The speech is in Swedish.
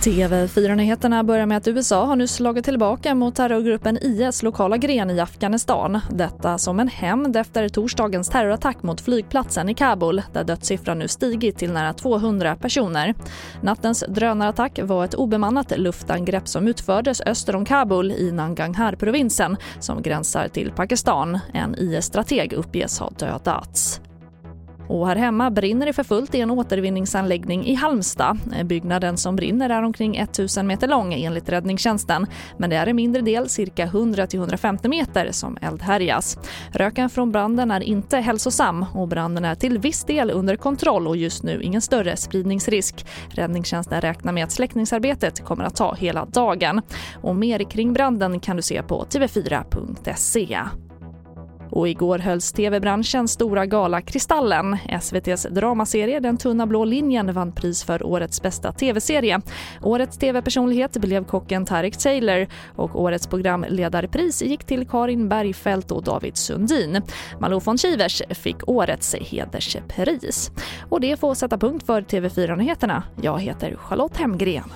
TV4-nyheterna börjar med att USA har nu slagit tillbaka mot terrorgruppen IS lokala gren i Afghanistan. Detta som en hämnd efter torsdagens terrorattack mot flygplatsen i Kabul där dödssiffran nu stigit till nära 200 personer. Nattens drönarattack var ett obemannat luftangrepp som utfördes öster om Kabul i Nangarhar-provinsen som gränsar till Pakistan. En IS-strateg uppges ha dödats. Och här hemma brinner det för fullt i en återvinningsanläggning i Halmstad. Byggnaden som brinner är omkring 1000 meter lång enligt räddningstjänsten. Men det är en mindre del, cirka 100-150 meter, som eldhärjas. Röken från branden är inte hälsosam och branden är till viss del under kontroll och just nu ingen större spridningsrisk. Räddningstjänsten räknar med att släckningsarbetet kommer att ta hela dagen. Och mer kring branden kan du se på tv4.se. Och igår hölls tv-branschens stora gala Kristallen. SVTs dramaserie Den tunna blå linjen vann pris för årets bästa tv-serie. Årets tv-personlighet blev kocken Tarek Taylor och årets programledarpris gick till Karin Bergfeldt och David Sundin. Malou von Schivers fick årets hederspris. Och det får sätta punkt för TV4-nyheterna. Jag heter Charlotte Hemgren.